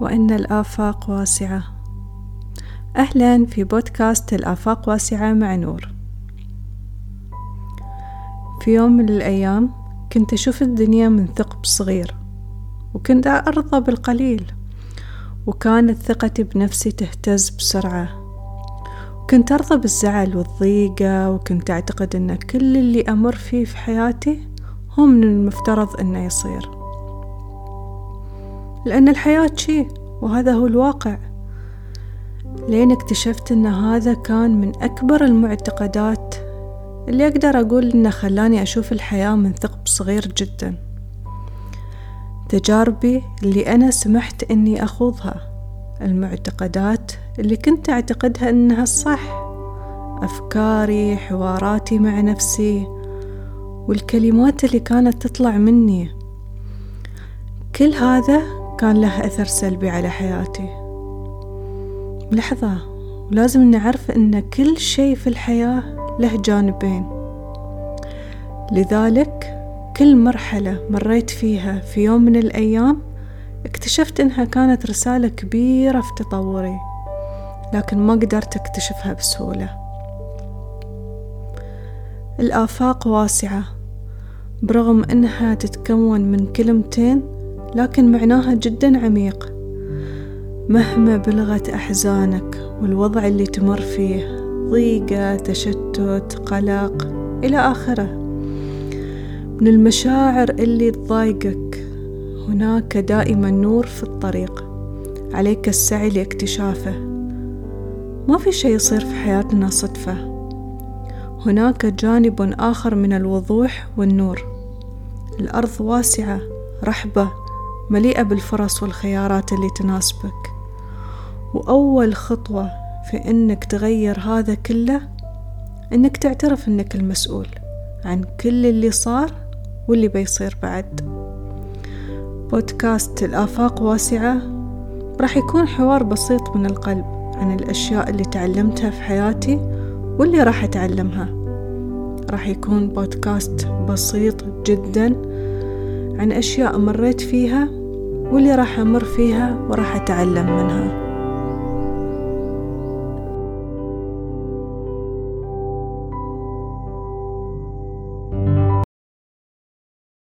وإن الآفاق واسعة. أهلا في بودكاست الآفاق واسعة مع نور. في يوم من الأيام كنت أشوف الدنيا من ثقب صغير وكنت أرضى بالقليل وكانت ثقتي بنفسي تهتز بسرعة. كنت أرضى بالزعل والضيقة وكنت أعتقد أن كل اللي أمر فيه في حياتي هو من المفترض أنه يصير. لأن الحياة شي وهذا هو الواقع. لين اكتشفت أن هذا كان من أكبر المعتقدات اللي أقدر أقول إنه خلاني أشوف الحياة من ثقب صغير جدا. تجاربي اللي أنا سمحت إني أخوضها المعتقدات اللي كنت أعتقدها إنها الصح أفكاري حواراتي مع نفسي والكلمات اللي كانت تطلع مني. كل هذا كان له أثر سلبي على حياتي. لحظة ولازم نعرف أن كل شيء في الحياة له جانبين. لذلك كل مرحلة مريت فيها في يوم من الأيام اكتشفت إنها كانت رسالة كبيرة في تطوري لكن ما قدرت أكتشفها بسهولة. الآفاق واسعة برغم إنها تتكون من كلمتين لكن معناها جدا عميق. مهما بلغت أحزانك والوضع اللي تمر فيه ضيقة تشتت قلق إلى آخره. من المشاعر اللي تضايقك هناك دائما نور في الطريق عليك السعي لاكتشافه. ما في شيء يصير في حياتنا صدفة. هناك جانب آخر من الوضوح والنور. الأرض واسعة رحبة مليئة بالفرص والخيارات اللي تناسبك. وأول خطوة في إنك تغير هذا كله إنك تعترف إنك المسؤول عن كل اللي صار واللي بيصير بعد. بودكاست الآفاق واسعة. راح يكون حوار بسيط من القلب عن الأشياء اللي تعلمتها في حياتي واللي راح أتعلمها. راح يكون بودكاست بسيط جدا عن أشياء مريت فيها واللي راح أمر فيها وراح أتعلم منها.